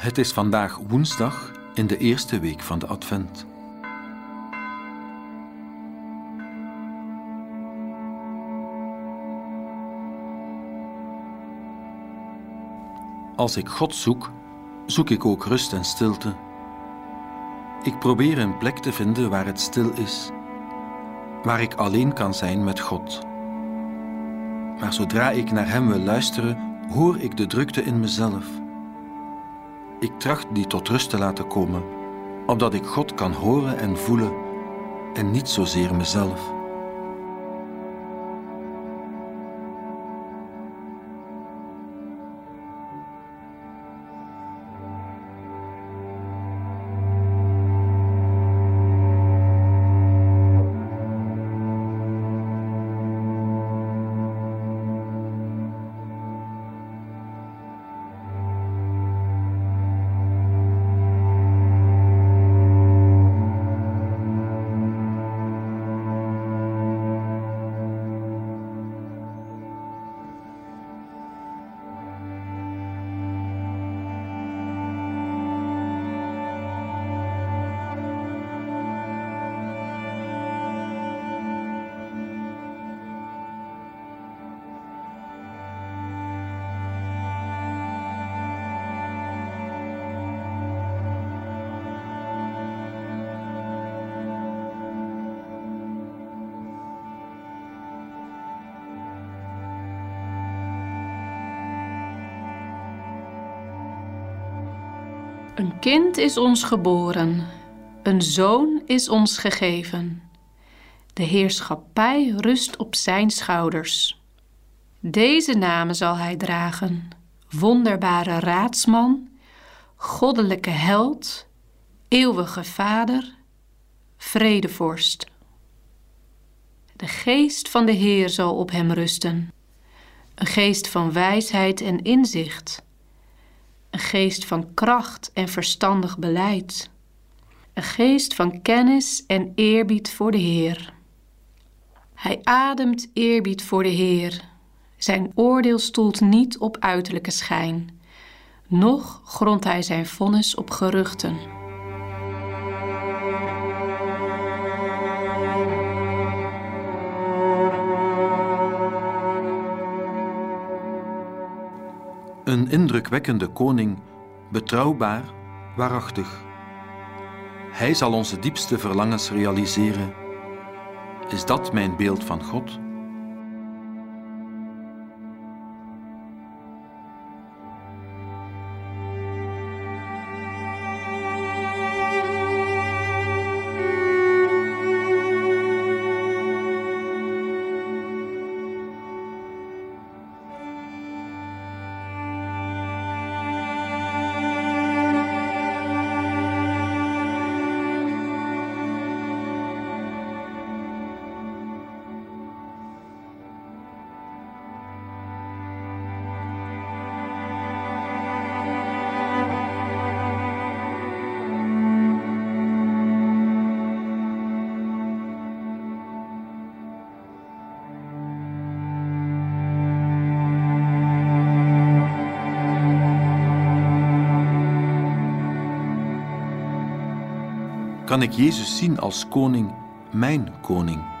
Het is vandaag woensdag in de eerste week van de Advent. Als ik God zoek, zoek ik ook rust en stilte. Ik probeer een plek te vinden waar het stil is, waar ik alleen kan zijn met God. Maar zodra ik naar Hem wil luisteren, hoor ik de drukte in mezelf. Ik tracht die tot rust te laten komen, opdat ik God kan horen en voelen en niet zozeer mezelf. Een kind is ons geboren, een zoon is ons gegeven. De heerschappij rust op zijn schouders. Deze namen zal hij dragen: wonderbare raadsman, goddelijke held, eeuwige vader, vredevorst. De geest van de Heer zal op hem rusten, een geest van wijsheid en inzicht een geest van kracht en verstandig beleid. Een geest van kennis en eerbied voor de Heer. Hij ademt eerbied voor de Heer. Zijn oordeel stoelt niet op uiterlijke schijn, noch grondt hij zijn vonnis op geruchten. Indrukwekkende koning, betrouwbaar, waarachtig. Hij zal onze diepste verlangens realiseren. Is dat mijn beeld van God? Kan ik Jezus zien als koning, mijn koning.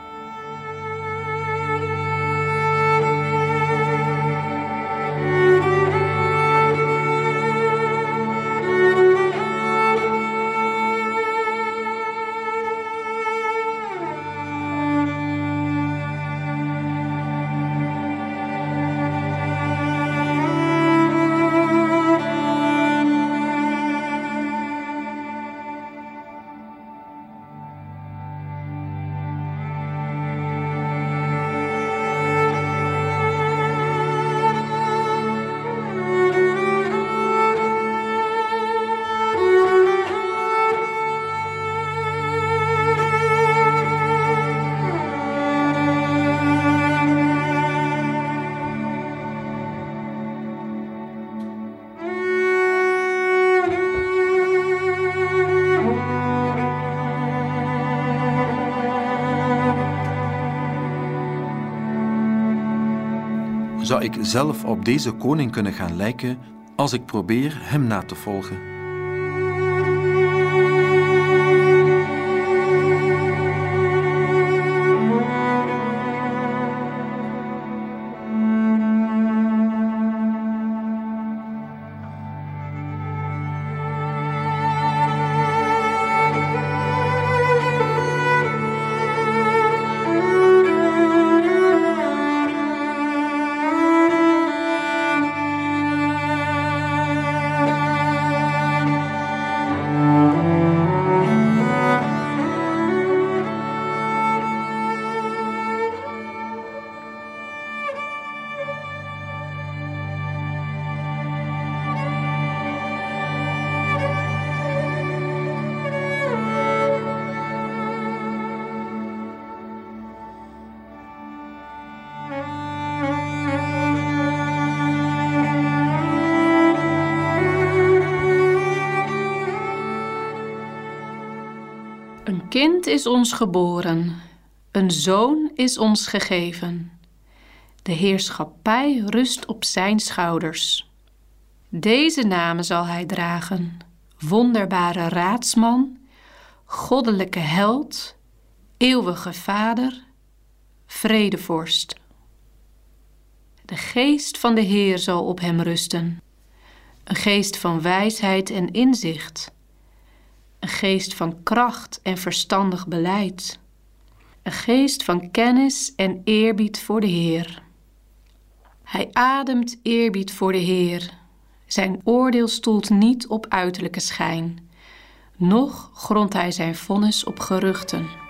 Zou ik zelf op deze koning kunnen gaan lijken als ik probeer Hem na te volgen. Kind is ons geboren, een zoon is ons gegeven. De heerschappij rust op zijn schouders. Deze namen zal hij dragen: wonderbare raadsman, goddelijke held, eeuwige vader, vredevorst. De geest van de Heer zal op hem rusten, een geest van wijsheid en inzicht een geest van kracht en verstandig beleid, een geest van kennis en eerbied voor de Heer. Hij ademt eerbied voor de Heer. Zijn oordeel stoelt niet op uiterlijke schijn, noch grondt hij zijn vonnis op geruchten.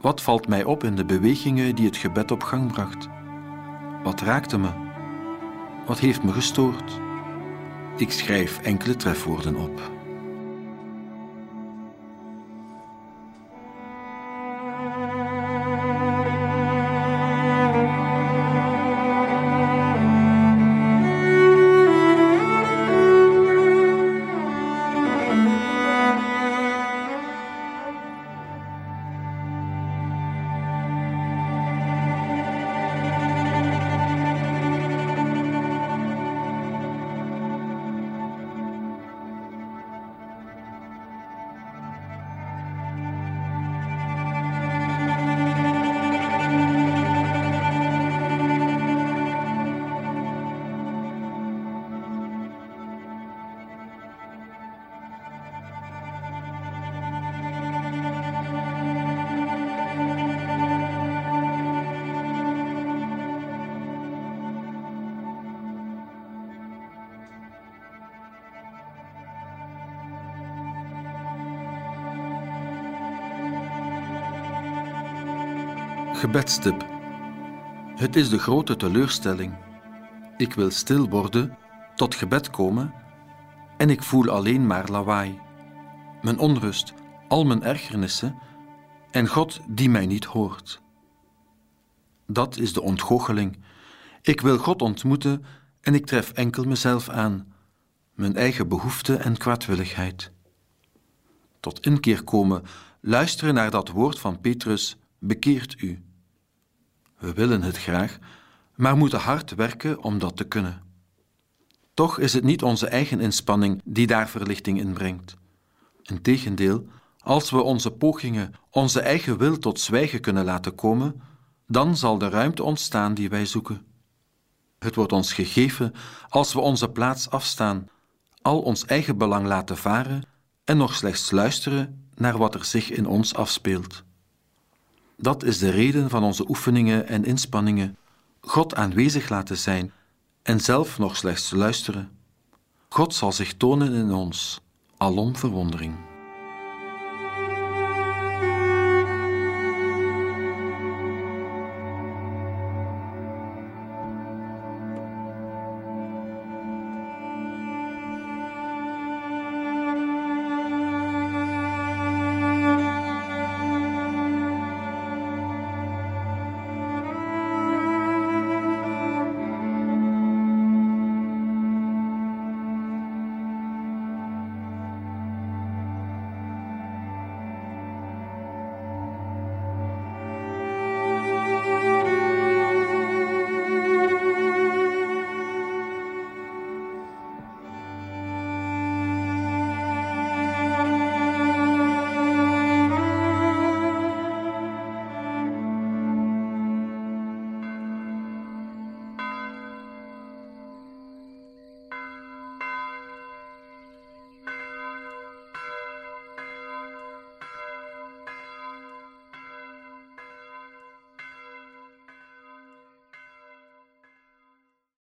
Wat valt mij op in de bewegingen die het gebed op gang bracht? Wat raakte me? Wat heeft me gestoord? Ik schrijf enkele trefwoorden op. Gebedstip. Het is de grote teleurstelling. Ik wil stil worden, tot gebed komen, en ik voel alleen maar lawaai. Mijn onrust, al mijn ergernissen, en God die mij niet hoort. Dat is de ontgoocheling. Ik wil God ontmoeten en ik tref enkel mezelf aan, mijn eigen behoefte en kwaadwilligheid. Tot inkeer komen, luisteren naar dat woord van Petrus, bekeert u. We willen het graag, maar moeten hard werken om dat te kunnen. Toch is het niet onze eigen inspanning die daar verlichting in brengt. Integendeel, als we onze pogingen, onze eigen wil tot zwijgen kunnen laten komen, dan zal de ruimte ontstaan die wij zoeken. Het wordt ons gegeven als we onze plaats afstaan, al ons eigen belang laten varen en nog slechts luisteren naar wat er zich in ons afspeelt. Dat is de reden van onze oefeningen en inspanningen, God aanwezig laten zijn en zelf nog slechts luisteren. God zal zich tonen in ons, alom verwondering.